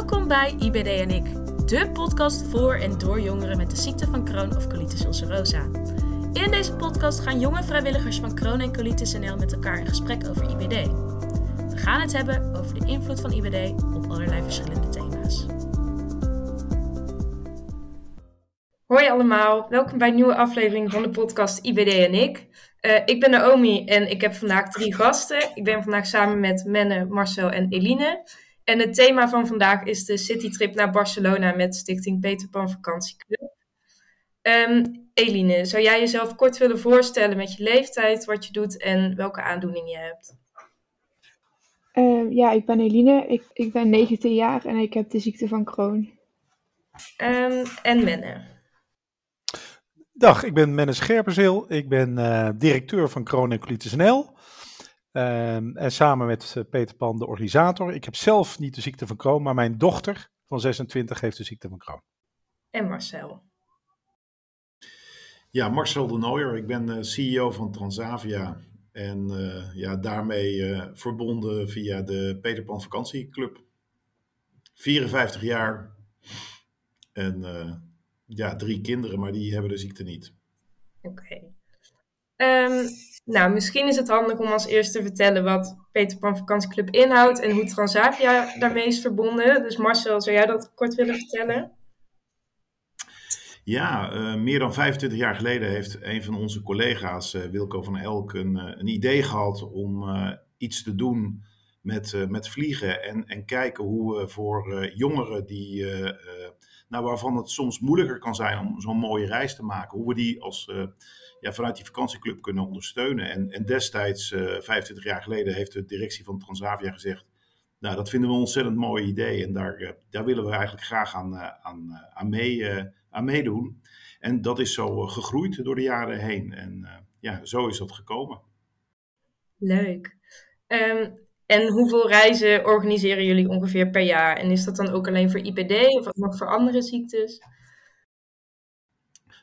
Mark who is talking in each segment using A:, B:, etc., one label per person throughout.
A: Welkom bij IBD en ik, de podcast voor en door jongeren met de ziekte van Crohn of colitis ulcerosa. In deze podcast gaan jonge vrijwilligers van Crohn en colitis NL met elkaar in gesprek over IBD. We gaan het hebben over de invloed van IBD op allerlei verschillende thema's. Hoi allemaal, welkom bij een nieuwe aflevering van de podcast IBD en ik. Uh, ik ben Naomi en ik heb vandaag drie gasten. Ik ben vandaag samen met Menne, Marcel en Eline. En het thema van vandaag is de citytrip naar Barcelona met Stichting Peter Pan Vakantieclub. Um, Eline, zou jij jezelf kort willen voorstellen met je leeftijd, wat je doet en welke aandoening je hebt?
B: Uh, ja, ik ben Eline, ik, ik ben 19 jaar en ik heb de ziekte van Crohn.
A: Um, en Menne.
C: Dag, ik ben Menne Scherpenzeel. Ik ben uh, directeur van Crohn en Colitis NL. Um, en samen met uh, Peter Pan de organisator. Ik heb zelf niet de ziekte van Crohn, maar mijn dochter van 26 heeft de ziekte van Crohn.
A: En Marcel.
D: Ja, Marcel de Nooier. Ik ben uh, CEO van Transavia. En uh, ja, daarmee verbonden via de Peter Pan Vakantieclub. 54 jaar. En ja, drie kinderen, maar die hebben de ziekte niet.
A: Oké. Okay. Um, nou, misschien is het handig om als eerste te vertellen wat Peter Pan Vakantieclub inhoudt en hoe Transavia daarmee is verbonden. Dus Marcel, zou jij dat kort willen vertellen?
D: Ja, uh, meer dan 25 jaar geleden heeft een van onze collega's, uh, Wilco van Elk, een, uh, een idee gehad om iets te doen met, met vliegen. En, en kijken hoe we voor jongeren die, nou, waarvan het soms moeilijker kan zijn om zo'n mooie reis te maken, hoe we die als ja, vanuit die vakantieclub kunnen ondersteunen. En, en destijds, uh, 25 jaar geleden, heeft de directie van Transavia gezegd: Nou, dat vinden we een ontzettend mooi idee en daar, uh, daar willen we eigenlijk graag aan, aan, aan, mee, meedoen. En dat is zo gegroeid door de jaren heen. En ja, zo is dat gekomen.
A: Leuk. Um, en hoeveel reizen organiseren jullie ongeveer per jaar? En is dat dan ook alleen voor IPD of nog voor andere ziektes?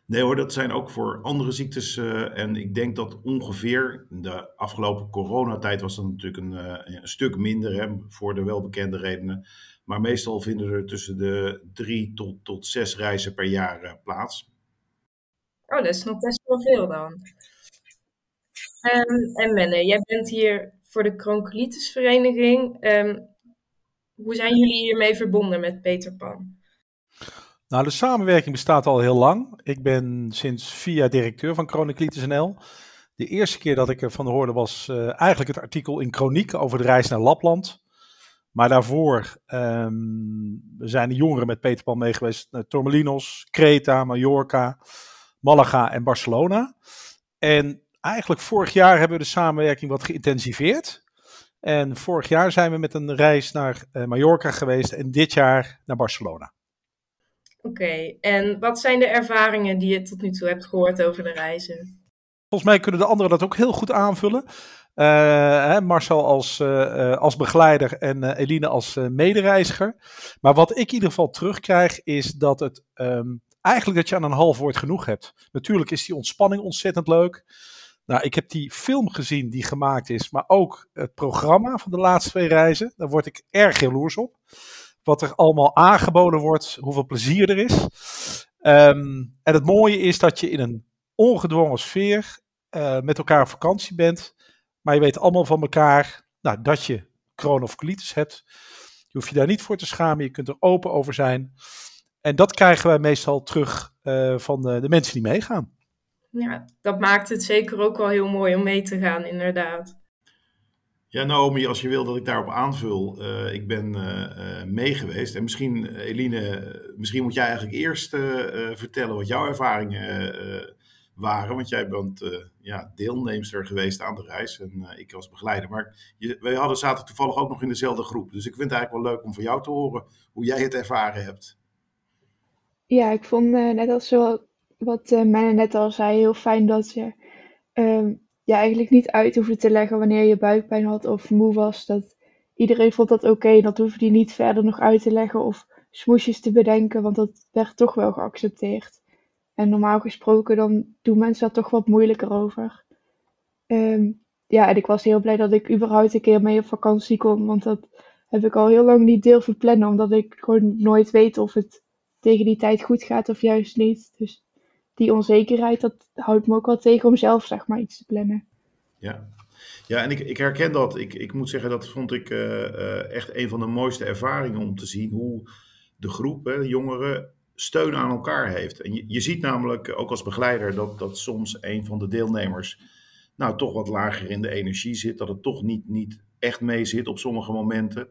D: Nee hoor, dat zijn ook voor andere ziektes. Uh, en ik denk dat ongeveer de afgelopen coronatijd was dat natuurlijk een, uh, een stuk minder hè, voor de welbekende redenen. Maar meestal vinden er tussen de drie tot, tot zes reizen per jaar uh, plaats.
A: Oh, dat is nog best wel veel dan. Um, en Menne, jij bent hier voor de Cronkolitisvereniging. Um, hoe zijn jullie hiermee verbonden met Peter Pan?
C: Nou, de samenwerking bestaat al heel lang. Ik ben sinds jaar directeur van Chronieklitis NL. De eerste keer dat ik ervan hoorde was uh, eigenlijk het artikel in Chroniek over de reis naar Lapland. Maar daarvoor um, zijn de jongeren met Peter Pan mee geweest naar Tormelinos, Creta, Mallorca, Malaga en Barcelona. En eigenlijk vorig jaar hebben we de samenwerking wat geïntensiveerd. En vorig jaar zijn we met een reis naar uh, Mallorca geweest en dit jaar naar Barcelona.
A: Oké, okay. en wat zijn de ervaringen die je tot nu toe hebt gehoord over de reizen?
C: Volgens mij kunnen de anderen dat ook heel goed aanvullen. Uh, hè, Marcel als, uh, als begeleider en uh, Eline als medereiziger. Maar wat ik in ieder geval terugkrijg is dat het um, eigenlijk dat je aan een half woord genoeg hebt. Natuurlijk is die ontspanning ontzettend leuk. Nou, ik heb die film gezien die gemaakt is, maar ook het programma van de laatste twee reizen. Daar word ik erg jaloers op wat er allemaal aangeboden wordt, hoeveel plezier er is. Um, en het mooie is dat je in een ongedwongen sfeer uh, met elkaar op vakantie bent, maar je weet allemaal van elkaar nou, dat je kroon of colitis hebt. Je hoeft je daar niet voor te schamen, je kunt er open over zijn. En dat krijgen wij meestal terug uh, van de mensen die meegaan.
A: Ja, dat maakt het zeker ook wel heel mooi om mee te gaan, inderdaad.
D: Ja, Naomi, als je wil dat ik daarop aanvul, uh, ik ben uh, uh, mee geweest. En misschien, Eline, misschien moet jij eigenlijk eerst vertellen wat jouw ervaringen waren. Want jij bent ja, deelnemster geweest aan de reis en ik was begeleider. Maar je, wij hadden, zaten toevallig ook nog in dezelfde groep. Dus ik vind het eigenlijk wel leuk om van jou te horen hoe jij het ervaren hebt.
B: Ja, ik vond net als zo, wat uh, Menne net al zei, heel fijn dat je ja, eigenlijk niet uit hoefde te leggen wanneer je buikpijn had of moe was. Dat, iedereen vond dat oké. Okay. Dat hoefde je niet verder nog uit te leggen of smoesjes te bedenken, want dat werd toch wel geaccepteerd. En normaal gesproken dan doen mensen daar toch wat moeilijker over. Um, ja, en ik was heel blij dat ik überhaupt een keer mee op vakantie kon, want dat heb ik al heel lang niet deel verplannen, omdat ik gewoon nooit weet of het tegen die tijd goed gaat of juist niet. Dus die onzekerheid, dat houdt me ook wel tegen om zelf zeg maar iets te plannen.
D: Ja, ja en ik, ik herken dat. Ik, ik moet zeggen, dat vond ik uh, uh, echt een van de mooiste ervaringen om te zien hoe de groep, hè, de jongeren, steun aan elkaar heeft. En je, je ziet namelijk ook als begeleider dat, dat soms een van de deelnemers nou toch wat lager in de energie zit, dat het toch niet, niet echt mee zit op sommige momenten.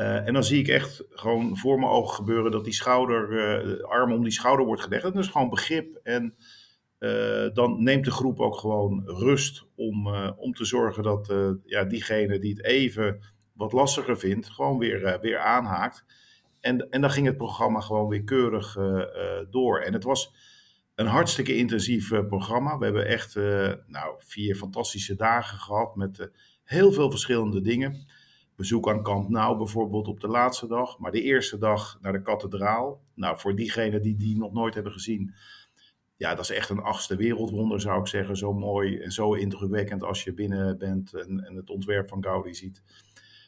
D: Uh, en dan zie ik echt gewoon voor mijn ogen gebeuren dat die schouder, de arm om die schouder wordt gelegd. Dat is gewoon begrip. En uh, dan neemt de groep ook gewoon rust om, om te zorgen dat ja, diegene die het even wat lastiger vindt, gewoon weer, weer aanhaakt. En, en dan ging het programma gewoon weer keurig door. En het was een hartstikke intensief programma. We hebben echt nou, vier fantastische dagen gehad met heel veel verschillende dingen bezoek aan Kamp Nou bijvoorbeeld op de laatste dag. Maar de eerste dag naar de kathedraal. Nou, voor diegenen die die nog nooit hebben gezien. Ja, dat is echt een achtste wereldwonder zou ik zeggen. Zo mooi en zo indrukwekkend als je binnen bent en, en het ontwerp van Gaudi ziet.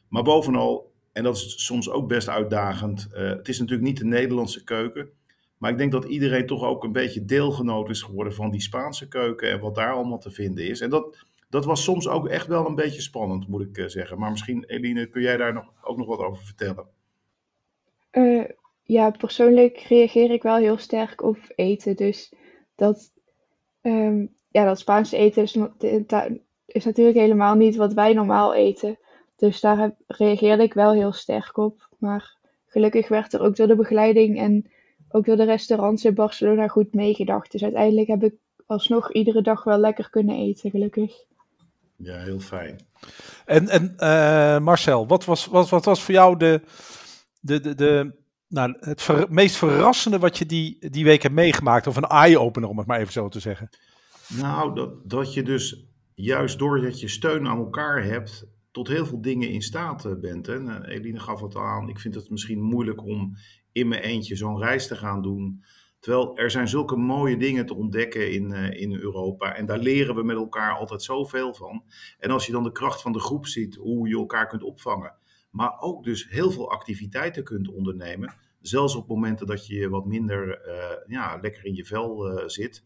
D: Maar bovenal, en dat is soms ook best uitdagend. Uh, het is natuurlijk niet de Nederlandse keuken. Maar ik denk dat iedereen toch ook een beetje deelgenoot is geworden van die Spaanse keuken. En wat daar allemaal te vinden is. En dat, dat was soms ook echt wel een beetje spannend, moet ik zeggen. Maar misschien, Eline, kun jij daar nog, ook nog wat over vertellen?
B: Uh, ja, persoonlijk reageer ik wel heel sterk op eten. Dus dat, um, ja, dat Spaanse eten is, is, natuurlijk helemaal niet wat wij normaal eten. Dus daar reageerde ik wel heel sterk op. Maar gelukkig werd er ook door de begeleiding en ook door de restaurants in Barcelona goed meegedacht. Dus uiteindelijk heb ik alsnog iedere dag wel lekker kunnen eten, gelukkig.
D: Ja, heel fijn.
C: En, en uh, Marcel, wat was, wat, wat was voor jou de, de, de, de, nou, het ver, meest verrassende wat je die, die week hebt meegemaakt? Of een eye-opener, om het maar even zo te zeggen.
D: Nou, dat, dat je dus juist doordat je steun aan elkaar hebt, tot heel veel dingen in staat eh, bent. Hè? Nou, Eline gaf het aan, ik vind het misschien moeilijk om in mijn eentje zo'n reis te gaan doen. Terwijl er zijn zulke mooie dingen te ontdekken in, uh, in Europa. En daar leren we met elkaar altijd zoveel van. En als je dan de kracht van de groep ziet, hoe je elkaar kunt opvangen. Maar ook dus heel veel activiteiten kunt ondernemen. Zelfs op momenten dat je wat minder uh, ja, lekker in je vel uh, zit.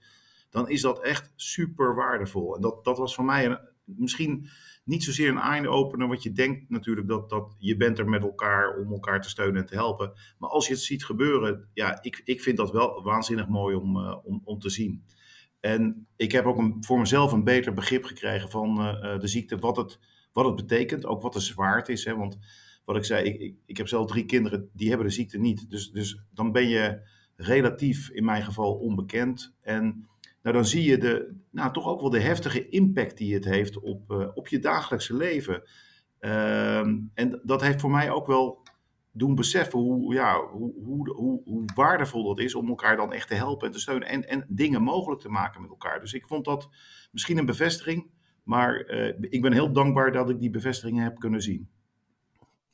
D: Dan is dat echt super waardevol. En dat, dat was voor mij een, misschien niet zozeer een eye-opener, want je denkt natuurlijk dat, dat je bent er met elkaar om elkaar te steunen en te helpen. Maar als je het ziet gebeuren, ja, ik, ik vind dat wel waanzinnig mooi om, uh, om, om te zien. En ik heb ook een, voor mezelf een beter begrip gekregen van uh, de ziekte, wat het, wat het betekent, ook wat de zwaarte is. Hè? Want wat ik zei, ik, ik, ik heb zelf drie kinderen, die hebben de ziekte niet. Dus, dus dan ben je relatief, in mijn geval, onbekend. En nou, dan zie je de, nou, toch ook wel de heftige impact die het heeft op, uh, op je dagelijkse leven. Uh, en dat heeft voor mij ook wel doen beseffen hoe, ja, hoe, hoe, hoe, hoe, waardevol dat is om elkaar dan echt te helpen en te steunen en, en dingen mogelijk te maken met elkaar. Dus ik vond dat misschien een bevestiging, maar uh, ik ben heel dankbaar dat ik die bevestigingen heb kunnen zien.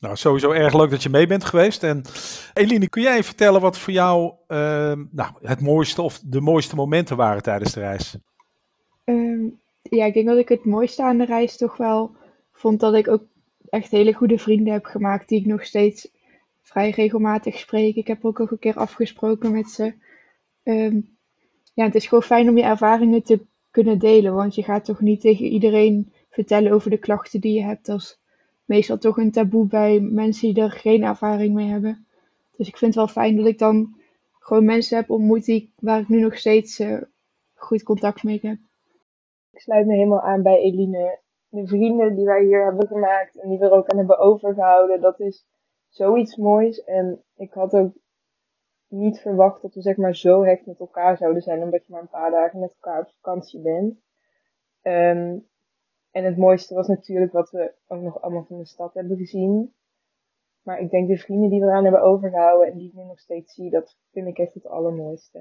C: Nou, sowieso erg leuk dat je mee bent geweest. En Eline, kun jij vertellen wat voor jou uh, nou, het mooiste of de mooiste momenten waren tijdens de reis?
B: Um, ja, ik denk dat ik het mooiste aan de reis toch wel vond dat ik ook echt hele goede vrienden heb gemaakt die ik nog steeds vrij regelmatig spreek. Ik heb ook nog een keer afgesproken met ze. Um, ja, het is gewoon fijn om je ervaringen te kunnen delen, want je gaat toch niet tegen iedereen vertellen over de klachten die je hebt als meestal toch een taboe bij mensen die er geen ervaring mee hebben. Dus ik vind het wel fijn dat ik dan gewoon mensen heb ontmoet die, waar ik nu nog steeds uh, goed contact mee heb.
E: Ik sluit me helemaal aan bij Eline. De vrienden die wij hier hebben gemaakt en die we er ook aan hebben overgehouden, dat is zoiets moois. En ik had ook niet verwacht dat we zeg maar zo hecht met elkaar zouden zijn, omdat je maar een paar dagen met elkaar op vakantie bent. Um, en het mooiste was natuurlijk wat we ook nog allemaal van de stad hebben gezien. Maar ik denk de vrienden die we eraan hebben overgehouden en die ik nu nog steeds zie, dat vind ik echt het allermooiste.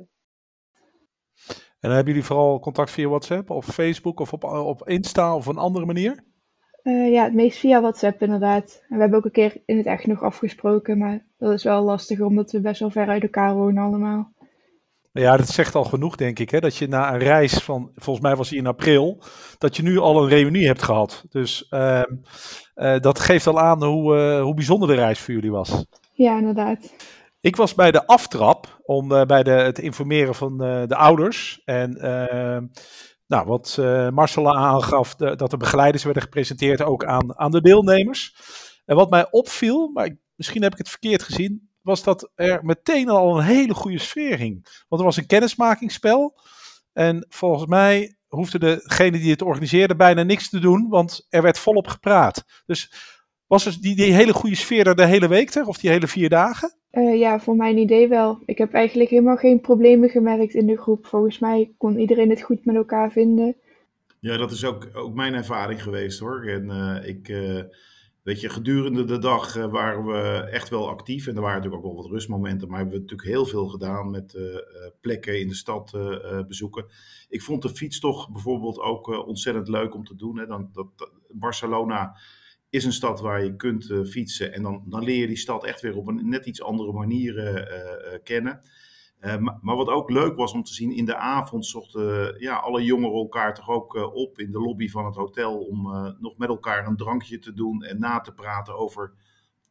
C: En dan hebben jullie vooral contact via WhatsApp of Facebook of op, op Insta of een andere manier?
B: Uh, ja, het meest via WhatsApp inderdaad. En we hebben ook een keer in het echt nog afgesproken, maar dat is wel lastig omdat we best wel ver uit elkaar wonen allemaal.
C: Ja, dat zegt al genoeg, denk ik. Hè? Dat je na een reis van, volgens mij was hij in april, dat je nu al een reunie hebt gehad. Dus ehm, eh, dat geeft al aan hoe, uh, hoe bijzonder de reis voor jullie was.
B: Ja, inderdaad.
C: Ik was bij de aftrap om uh, bij de, het informeren van de ouders. En ehm, nou, wat Marcel aangaf, de, dat de begeleiders werden gepresenteerd ook aan, aan de deelnemers. En wat mij opviel, maar ik, misschien heb ik het verkeerd gezien, was dat er meteen al een hele goede sfeer hing. Want er was een kennismakingsspel. En volgens mij hoefde degene die het organiseerde bijna niks te doen, want er werd volop gepraat. Dus was dus die, die hele goede sfeer er de hele week ter, of die hele vier dagen?
B: Uh, ja, voor mijn idee wel. Ik heb eigenlijk helemaal geen problemen gemerkt in de groep. Volgens mij kon iedereen het goed met elkaar vinden.
D: Ja, dat is ook, ook mijn ervaring geweest hoor. En uh, ik. Uh Weet je, gedurende de dag uh, waren we echt wel actief. En er waren natuurlijk ook wel wat rustmomenten. Maar hebben we natuurlijk heel veel gedaan met uh, plekken in de stad bezoeken. Ik vond de fietstocht bijvoorbeeld ook ontzettend leuk om te doen. Hè. Dan, dat, Barcelona is een stad waar je kunt fietsen. En dan, dan leer je die stad echt weer op een net iets andere manier kennen. Uh, maar, wat ook leuk was om te zien, in de avond zochten ja, alle jongeren elkaar toch ook uh, op in de lobby van het hotel om uh, nog met elkaar een drankje te doen en na te praten over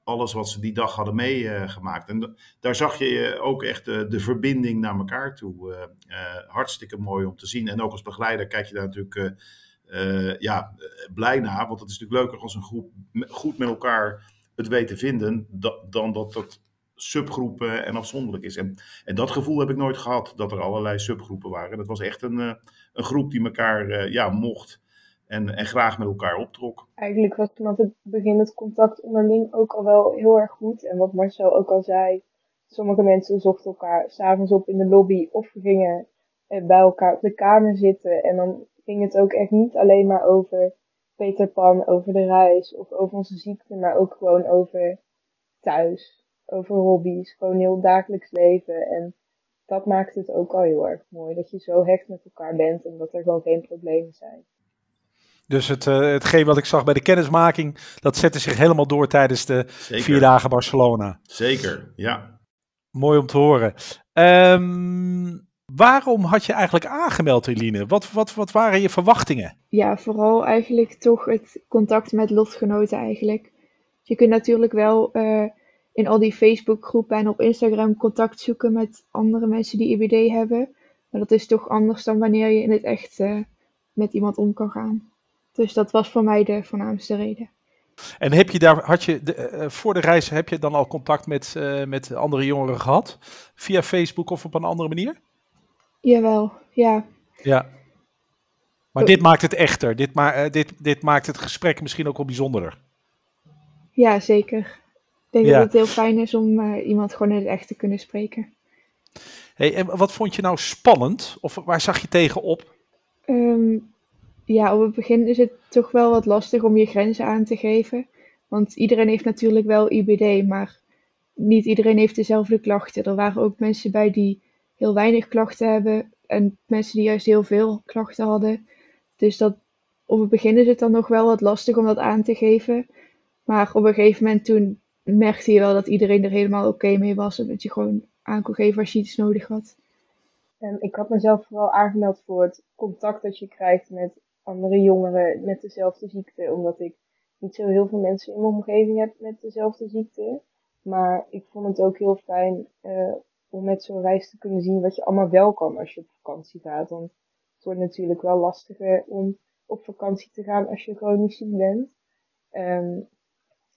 D: alles wat ze die dag hadden meegemaakt. en daar zag je ook echt de verbinding naar elkaar toe. hartstikke mooi om te zien. En ook als begeleider kijk je daar natuurlijk ja, blij naar, want het is natuurlijk leuker als een groep goed met elkaar het weet te vinden, dan dat dat subgroepen en afzonderlijk is. En, en dat gevoel heb ik nooit gehad, dat er allerlei subgroepen waren. Dat was echt een, uh, een groep die elkaar uh, ja, mocht en, en graag met elkaar optrok.
E: Eigenlijk was vanaf het begin het contact onderling ook al wel heel erg goed. En wat Marcel ook al zei, sommige mensen zochten elkaar s'avonds op in de lobby of gingen eh, bij elkaar op de kamer zitten. En dan ging het ook echt niet alleen maar over Peter Pan, over de reis of over onze ziekte, maar ook gewoon over thuis over hobby's, gewoon heel dagelijks leven. En dat maakt het ook al heel erg mooi. Dat je zo hecht met elkaar bent en dat er gewoon geen problemen zijn.
C: Dus het, uh, hetgeen wat ik zag bij de kennismaking, dat zette zich helemaal door tijdens de Zeker. vier dagen Barcelona.
D: Zeker, ja.
C: Mooi om te horen. Um, waarom had je eigenlijk aangemeld, Eline? Wat, wat, wat waren je verwachtingen?
B: Ja, vooral eigenlijk toch het contact met lotgenoten eigenlijk. Je kunt natuurlijk wel uh, in al die Facebookgroepen en op Instagram contact zoeken met andere mensen die IBD hebben. Maar dat is toch anders dan wanneer je in het echt uh, met iemand om kan gaan. Dus dat was voor mij de voornaamste reden.
C: En heb je daar, had je de, uh, voor de reis, heb je dan al contact met, uh, met andere jongeren gehad? Via Facebook of op een andere manier?
B: Jawel, ja.
C: Ja. Maar dit maakt het echter. Dit, ma dit, dit maakt het gesprek misschien ook wel bijzonderer.
B: Ja, zeker. Ik denk dat het heel fijn is om uh, iemand gewoon in het echt te kunnen spreken.
C: Hey, en wat vond je nou spannend? Of waar zag je tegen op?
B: Um, ja, op het begin is het toch wel wat lastig om je grenzen aan te geven. Want iedereen heeft natuurlijk wel IBD, maar niet iedereen heeft dezelfde klachten. Er waren ook mensen bij die heel weinig klachten hebben en mensen die juist heel veel klachten hadden. Dus dat, op het begin is het dan nog wel wat lastig om dat aan te geven. Maar op een gegeven moment toen merkte je wel dat iedereen er helemaal oké mee was. En dat je gewoon aan kon geven als je iets nodig had.
E: En ik had mezelf vooral aangemeld voor het contact dat je krijgt met andere jongeren met dezelfde ziekte. Omdat ik niet zo heel veel mensen in mijn omgeving heb met dezelfde ziekte. Maar ik vond het ook heel fijn uh, om met zo'n reis te kunnen zien wat je allemaal wel kan als je op vakantie gaat. Want het wordt natuurlijk wel lastiger om op vakantie te gaan als je chronisch ziek bent. Um,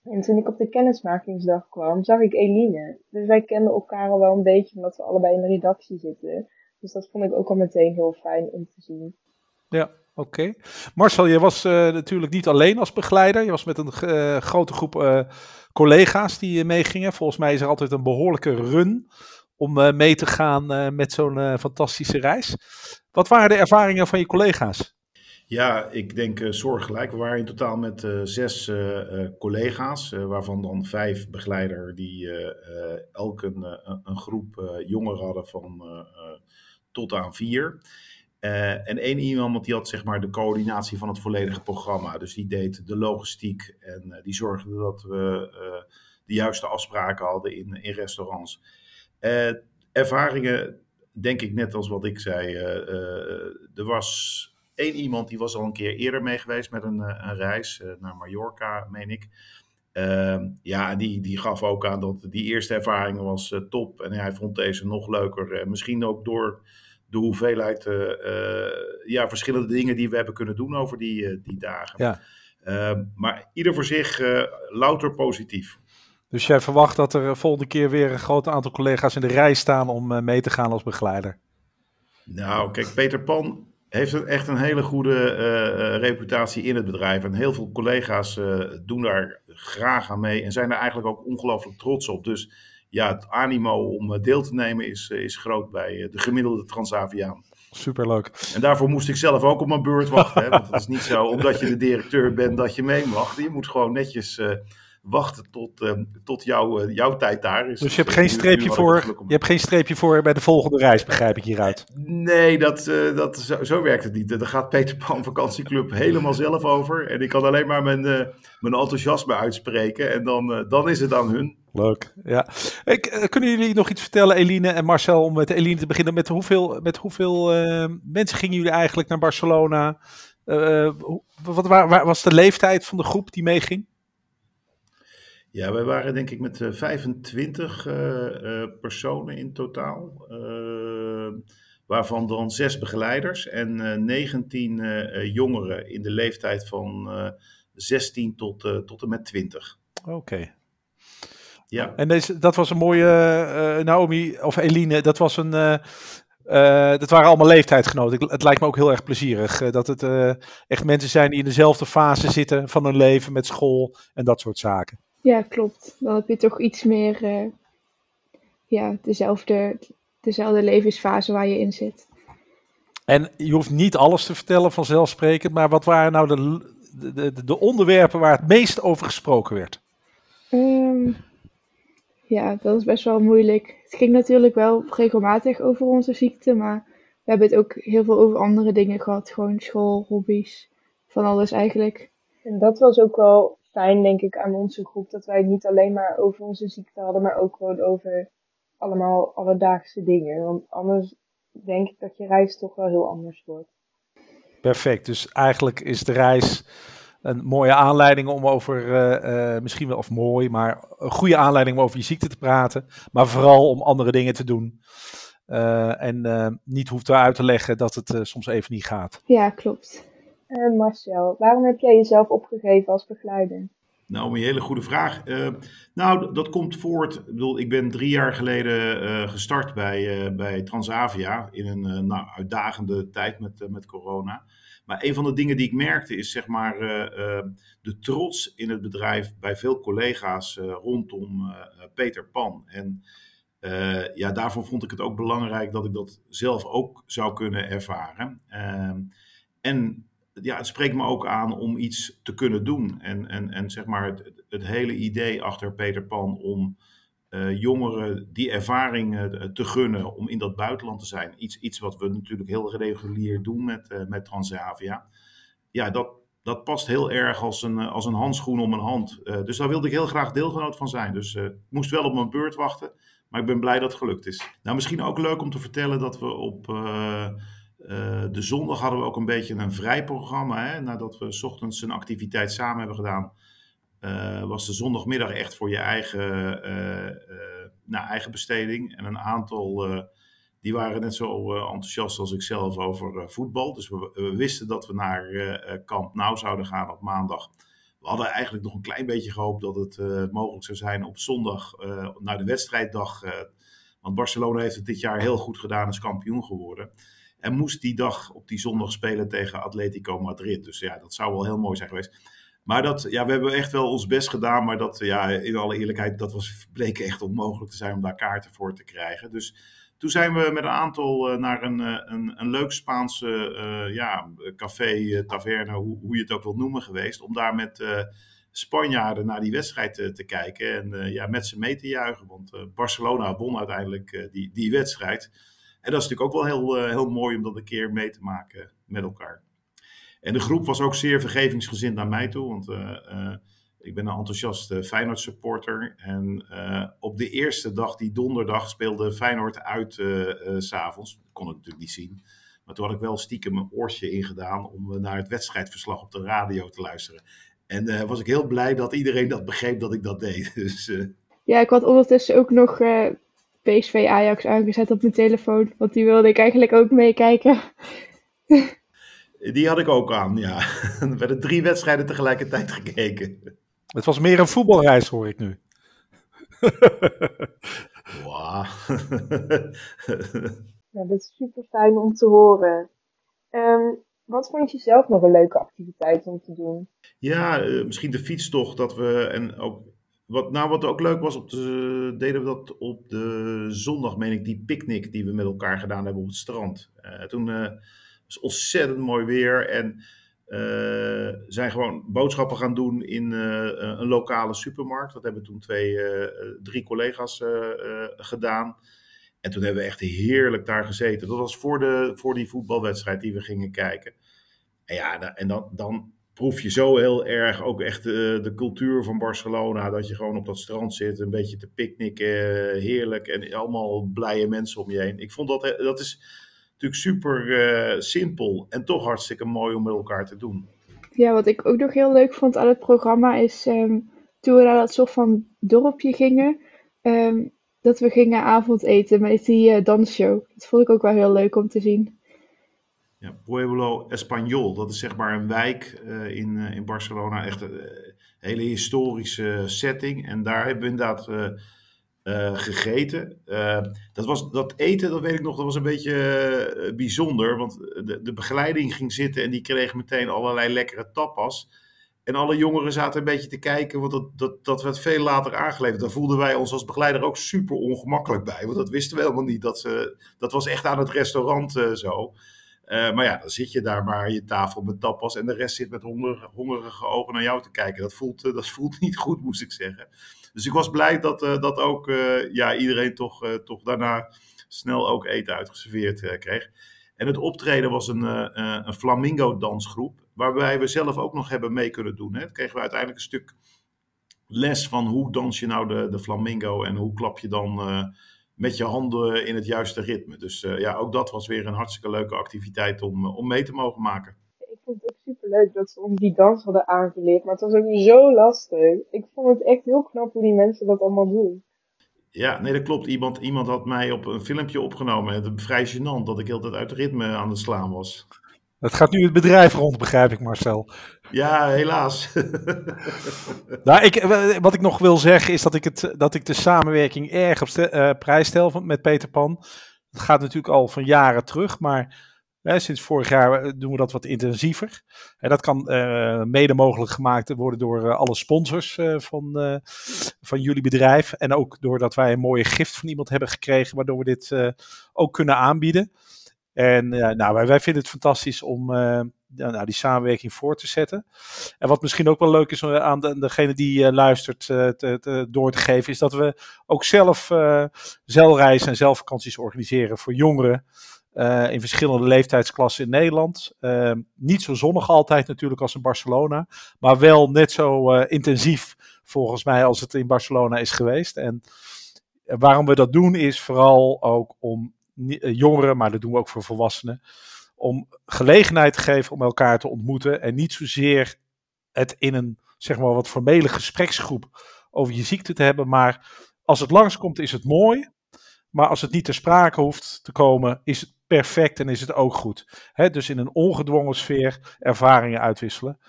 E: en toen ik op de kennismakingsdag kwam, zag ik Eline. Dus wij kenden elkaar al wel een beetje, omdat we allebei in de redactie zitten. Dus dat vond ik ook al meteen heel fijn om te zien.
C: Ja, oké. Marcel, je was uh, natuurlijk niet alleen als begeleider. Je was met een uh, grote groep uh, collega's die meegingen. Volgens mij is er altijd een behoorlijke run om mee te gaan met zo'n fantastische reis. Wat waren de ervaringen van je collega's?
D: Ja, ik denk uh, soortgelijk. We waren in totaal met uh, zes uh, collega's, waarvan dan vijf begeleiders die elk een, een groep jongeren hadden van tot aan vier. en één iemand die had zeg maar de coördinatie van het volledige programma. Dus die deed de logistiek en die zorgde dat we de juiste afspraken hadden in, in restaurants. ervaringen denk ik net als wat ik zei. er was één iemand die was al een keer eerder mee geweest met een, een reis naar Mallorca, meen ik. Ehm, ja, die, die gaf ook aan dat die eerste ervaring was uh, top. En hij vond deze nog leuker. misschien ook door de hoeveelheid ja, verschillende dingen die we hebben kunnen doen over die, die dagen.
C: Ja.
D: Ehm, maar ieder voor zich louter positief.
C: Dus jij verwacht dat er volgende keer weer een groot aantal collega's in de rij staan om mee te gaan als begeleider?
D: Nou, kijk, Peter Pan heeft echt een hele goede uh, reputatie in het bedrijf. En heel veel collega's uh, doen daar graag aan mee en zijn er eigenlijk ook ongelooflijk trots op. Dus ja, het animo om deel te nemen is, is groot bij de gemiddelde Transaviaan.
C: Superleuk.
D: En daarvoor moest ik zelf ook op mijn beurt wachten. Hè? Want het is niet zo, omdat je de directeur bent, dat je mee mag. Je moet gewoon netjes wachten tot, uh, tot jouw, uh, jouw tijd daar is.
C: Dus je hebt, geen streepje voor, je hebt geen streepje voor bij de volgende reis, begrijp ik hieruit?
D: Nee, dat, uh, dat, zo, zo, werkt het niet. Daar gaat Peter Pan Vakantieclub helemaal zelf over. En ik kan alleen maar mijn, mijn enthousiasme uitspreken. En dan, dan is het aan hun.
C: Leuk, ja. Ik, kunnen jullie nog iets vertellen, Eline en Marcel, om met Eline te beginnen? Met hoeveel, met hoeveel mensen gingen jullie eigenlijk naar Barcelona? wat waar, was de leeftijd van de groep die meeging?
D: Ja, wij waren denk ik met 25 uh, uh, personen in totaal. Waarvan dan zes begeleiders en 19 jongeren in de leeftijd van 16 tot, tot en met 20.
C: Oké. Okay.
D: Ja.
C: En deze, dat was een mooie, Naomi of Eline, dat was een, uh, dat waren allemaal leeftijdsgenoten. Het lijkt me ook heel erg plezierig dat het echt mensen zijn die in dezelfde fase zitten van hun leven met school en dat soort zaken.
B: Ja, klopt. Dan heb je toch iets meer uh, ja, dezelfde, dezelfde levensfase waar je in zit.
C: En je hoeft niet alles te vertellen vanzelfsprekend, maar wat waren nou de, de, de, de onderwerpen waar het meest over gesproken werd?
B: Um, ja, dat is best wel moeilijk. Het ging natuurlijk wel regelmatig over onze ziekte, maar we hebben het ook heel veel over andere dingen gehad. Gewoon school, hobby's, van alles eigenlijk.
E: En dat was ook wel fijn, denk ik, aan onze groep. Dat wij het niet alleen maar over onze ziekte hadden, maar ook gewoon over allemaal alledaagse dingen. Want anders denk ik dat je reis toch wel heel anders wordt.
C: Perfect. Dus eigenlijk is de reis een mooie aanleiding om over, uh, uh, misschien wel of mooi, maar een goede aanleiding om over je ziekte te praten. Maar vooral om andere dingen te doen. Uh, en niet hoeft uit te leggen dat het soms even niet gaat.
B: Ja, klopt.
E: Uh, Marcel, waarom heb jij jezelf opgegeven als begeleider?
D: Nou, een hele goede vraag. Uh, nou, dat komt voort. Ik bedoel, ik ben drie jaar geleden uh, gestart bij, bij Transavia in een nou, uitdagende tijd met, met corona. Maar een van de dingen die ik merkte is zeg maar de trots in het bedrijf bij veel collega's rondom Peter Pan. En ja, daarvoor vond ik het ook belangrijk dat ik dat zelf ook zou kunnen ervaren. Ehm, en ja, het spreekt me ook aan om iets te kunnen doen. En, en, en zeg maar het, het hele idee achter Peter Pan om uh, jongeren die ervaring uh, te gunnen om in dat buitenland te zijn. Iets, iets wat we natuurlijk heel regulier doen met, uh, met Transavia. Ja, dat, dat past heel erg als een, als een handschoen om een hand. dus daar wilde ik heel graag deelgenoot van zijn. Dus ik moest wel op mijn beurt wachten. Maar ik ben blij dat het gelukt is. Nou, misschien ook leuk om te vertellen dat we op uh, de zondag hadden we ook een beetje een vrij programma. Hè? Nadat we s ochtends een activiteit samen hebben gedaan, uh, was de zondagmiddag echt voor je eigen, uh, nou, eigen besteding. En een aantal die waren net zo enthousiast als ik zelf over voetbal. Dus we, we, wisten dat we naar Kamp Nou zouden gaan op maandag. We hadden eigenlijk nog een klein beetje gehoopt dat het mogelijk zou zijn op zondag naar de wedstrijddag. want Barcelona heeft het dit jaar heel goed gedaan, is kampioen geworden. En moest die dag op die zondag spelen tegen Atletico Madrid. Dus ja, dat zou wel heel mooi zijn geweest. Maar dat, ja, we hebben echt wel ons best gedaan. Maar dat, ja, in alle eerlijkheid, dat was, bleek echt onmogelijk te zijn om daar kaarten voor te krijgen. Dus toen zijn we met een aantal uh, naar een, uh, een, een leuk Spaanse uh, ja, café, taverne, hoe, hoe je het ook wilt noemen, geweest. Om daar met Spanjaarden naar die wedstrijd te kijken. En ja, met ze mee te juichen. Want Barcelona won uiteindelijk die, die wedstrijd. En dat is natuurlijk ook wel heel, uh, heel mooi om dat een keer mee te maken met elkaar. En de groep was ook zeer vergevingsgezind naar mij toe. Want uh, uh, ik ben een enthousiaste Feyenoord supporter. En op de eerste dag, die donderdag, speelde Feyenoord uit s s'avonds. Kon ik natuurlijk niet zien. Maar toen had ik wel stiekem mijn oortje ingedaan om naar het wedstrijdverslag op de radio te luisteren. En was ik heel blij dat iedereen dat begreep dat ik dat deed. Dus,
B: ja, ik had ondertussen ook nog PSV Ajax aangezet op mijn telefoon. Want die wilde ik eigenlijk ook meekijken.
D: Die had ik ook aan, ja. Er werden drie wedstrijden tegelijkertijd gekeken.
C: Het was meer een voetbalreis, hoor ik nu.
D: Wow.
E: ja, dat is super fijn om te horen. Um, wat vond je zelf nog een leuke activiteit om te doen?
D: Ja, uh, misschien de fietstocht. Dat we, en ook wat, nou, wat ook leuk was, op de, deden we dat op de zondag, meen ik, die picknick die we met elkaar gedaan hebben op het strand. Uh, toen uh, was ontzettend mooi weer en uh, zijn gewoon boodschappen gaan doen in een lokale supermarkt. Dat hebben toen twee, drie collega's gedaan. En toen hebben we echt heerlijk daar gezeten. Dat was voor, de, voor die voetbalwedstrijd die we gingen kijken. En ja, en dan, dan proef je zo heel erg ook echt uh, de cultuur van Barcelona. Dat je gewoon op dat strand zit, een beetje te picknicken, heerlijk. En allemaal blije mensen om je heen. Ik vond dat, dat is natuurlijk super uh, simpel en toch hartstikke mooi om met elkaar te doen.
B: Ja, wat ik ook nog heel leuk vond aan het programma is um, toen we naar dat soort van dorpje gingen. Um, dat we gingen avondeten met die uh, dansshow. Dat vond ik ook wel heel leuk om te zien.
D: Ja, Pueblo Español, dat is zeg maar een wijk uh, in, uh, in Barcelona. Echt een hele historische setting. En daar hebben we inderdaad gegeten. dat, was, dat eten, dat weet ik nog, dat was een beetje bijzonder. Want de, de begeleiding ging zitten en die kreeg meteen allerlei lekkere tapas. En alle jongeren zaten een beetje te kijken, want dat, dat, dat werd veel later aangeleverd. Daar voelden wij ons als begeleider ook super ongemakkelijk bij. Want dat wisten we helemaal niet. Dat, ze, dat was echt aan het restaurant zo. Uh, maar ja, dan zit je daar maar je tafel met tapas en de rest zit met hongerige, hongerige ogen naar jou te kijken. Dat voelt, uh, dat voelt niet goed, moest ik zeggen. Dus ik was blij dat, uh, dat ook ja, iedereen toch, toch daarna snel ook eten uitgeserveerd kreeg. En het optreden was een, een flamingo-dansgroep, waarbij we zelf ook nog hebben mee kunnen doen. Hè. Kregen we uiteindelijk een stuk les van hoe dans je nou de, de flamingo en hoe klap je dan met je handen in het juiste ritme. Dus uh, ja, ook dat was weer een hartstikke leuke activiteit om, uh, om mee te mogen maken.
E: Ik vond het ook super leuk dat ze ons die dans hadden aangeleerd, maar het was ook zo lastig. Ik vond het echt heel knap hoe die mensen dat allemaal doen.
D: Ja, nee, dat klopt. Iemand, iemand had mij op een filmpje opgenomen. Het is vrij gênant dat ik heel tijd uit ritme aan het slaan was.
C: Het gaat nu het bedrijf rond, begrijp ik, Marcel.
D: Ja, helaas.
C: nou, ik, wat ik nog wil zeggen is dat ik, het, dat ik de samenwerking erg op uh, prijs stel met Peter Pan. Het gaat natuurlijk al van jaren terug, maar hè, sinds vorig jaar doen we dat wat intensiever. En dat kan uh, mede mogelijk gemaakt worden door uh, alle sponsors van, van jullie bedrijf. En ook doordat wij een mooie gift van iemand hebben gekregen, waardoor we dit ook kunnen aanbieden. En nou, wij, vinden het fantastisch om uh, nou, die samenwerking voor te zetten. En wat misschien ook wel leuk is aan de, degene die luistert te, door te geven, is dat we ook zelf zeilreizen en zelfvakanties organiseren voor jongeren. in verschillende leeftijdsklassen in Nederland. niet zo zonnig altijd natuurlijk als in Barcelona. Maar wel net zo intensief volgens mij als het in Barcelona is geweest. En waarom we dat doen is vooral ook om eh, jongeren, maar dat doen we ook voor volwassenen. Om gelegenheid te geven om elkaar te ontmoeten. En niet zozeer het in een zeg maar wat formele gespreksgroep over je ziekte te hebben. Maar als het langskomt is het mooi. Maar als het niet ter sprake hoeft te komen, is het perfect en is het ook goed. dus in een ongedwongen sfeer ervaringen uitwisselen.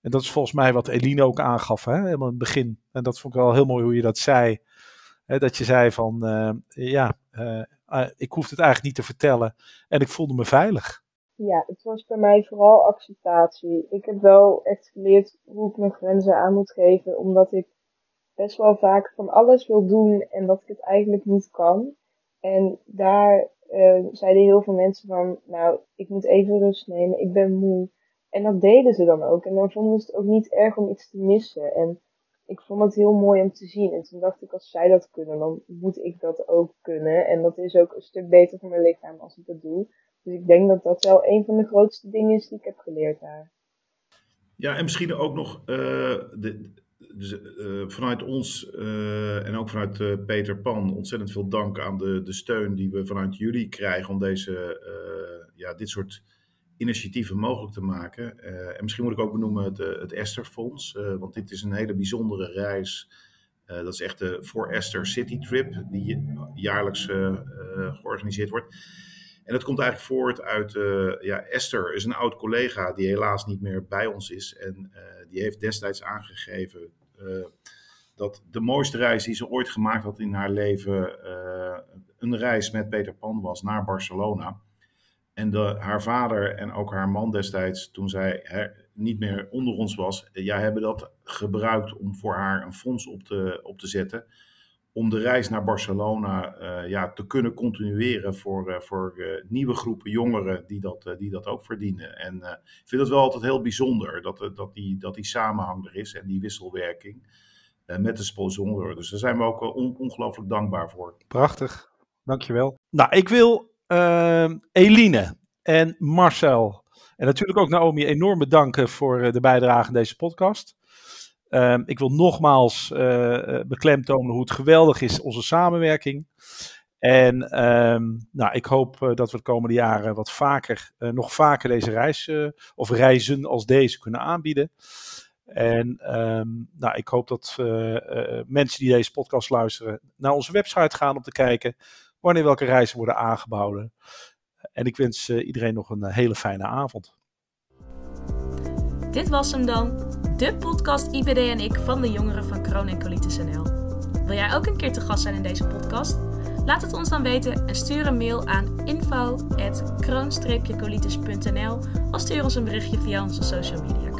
C: En dat is volgens mij wat Eline ook aangaf, hè, helemaal in het begin. En dat vond ik wel heel mooi hoe je dat zei. dat je zei van, uh, ja, uh, uh, ik hoefde het eigenlijk niet te vertellen en ik voelde me veilig.
E: Ja, het was bij mij vooral acceptatie. Ik heb wel echt geleerd hoe ik mijn grenzen aan moet geven, omdat ik best wel vaak van alles wil doen en dat ik het eigenlijk niet kan. En daar uh, zeiden heel veel mensen van, nou, ik moet even rust nemen, ik ben moe. En dat deden ze dan ook. En dan vonden ze het ook niet erg om iets te missen. En ik vond het heel mooi om te zien. En toen dacht ik, als zij dat kunnen, dan moet ik dat ook kunnen. En dat is ook een stuk beter voor mijn lichaam als ik dat doe. Dus ik denk dat dat wel een van de grootste dingen is die ik heb geleerd daar.
D: Ja, en misschien ook nog uh, de, dus, vanuit ons en ook vanuit Peter Pan ontzettend veel dank aan de, de steun die we vanuit jullie krijgen om deze, ja, dit soort initiatieven mogelijk te maken. en misschien moet ik ook benoemen het, het Esther Fonds, want dit is een hele bijzondere reis. dat is echt de voor Esther City Trip, die jaarlijks georganiseerd wordt. En dat komt eigenlijk voort uit, ja, Esther is een oud collega die helaas niet meer bij ons is. En die heeft destijds aangegeven dat de mooiste reis die ze ooit gemaakt had in haar leven een reis met Peter Pan was naar Barcelona. En haar vader en ook haar man destijds, toen zij her, niet meer onder ons was, ja, hebben dat gebruikt om voor haar een fonds op te, op te zetten om de reis naar Barcelona uh, ja, te kunnen continueren voor, uh, voor nieuwe groepen jongeren die dat, die dat ook verdienen. En ik vind het wel altijd heel bijzonder dat, dat, die, dat die samenhang er is en die wisselwerking met de sponsoren. Dus daar zijn we ook on, ongelooflijk dankbaar voor.
C: Prachtig, dankjewel. Nou, ik wil Eline en Marcel en natuurlijk ook Naomi enorm bedanken voor de bijdrage in deze podcast. Um, ik wil nogmaals uh, beklemtonen hoe het geweldig is, onze samenwerking. En um, nou, ik hoop dat we de komende jaren wat vaker, nog vaker deze reis of reizen als deze kunnen aanbieden. En nou, ik hoop dat mensen die deze podcast luisteren naar onze website gaan om te kijken wanneer welke reizen worden aangeboden. En ik wens iedereen nog een hele fijne avond.
A: Dit was hem dan de podcast IBD en ik van de jongeren van Kroon en NL. Wil jij ook een keer te gast zijn in deze podcast? Laat het ons dan weten en stuur een mail aan info.kroon-colitis.nl of stuur ons een berichtje via onze social media.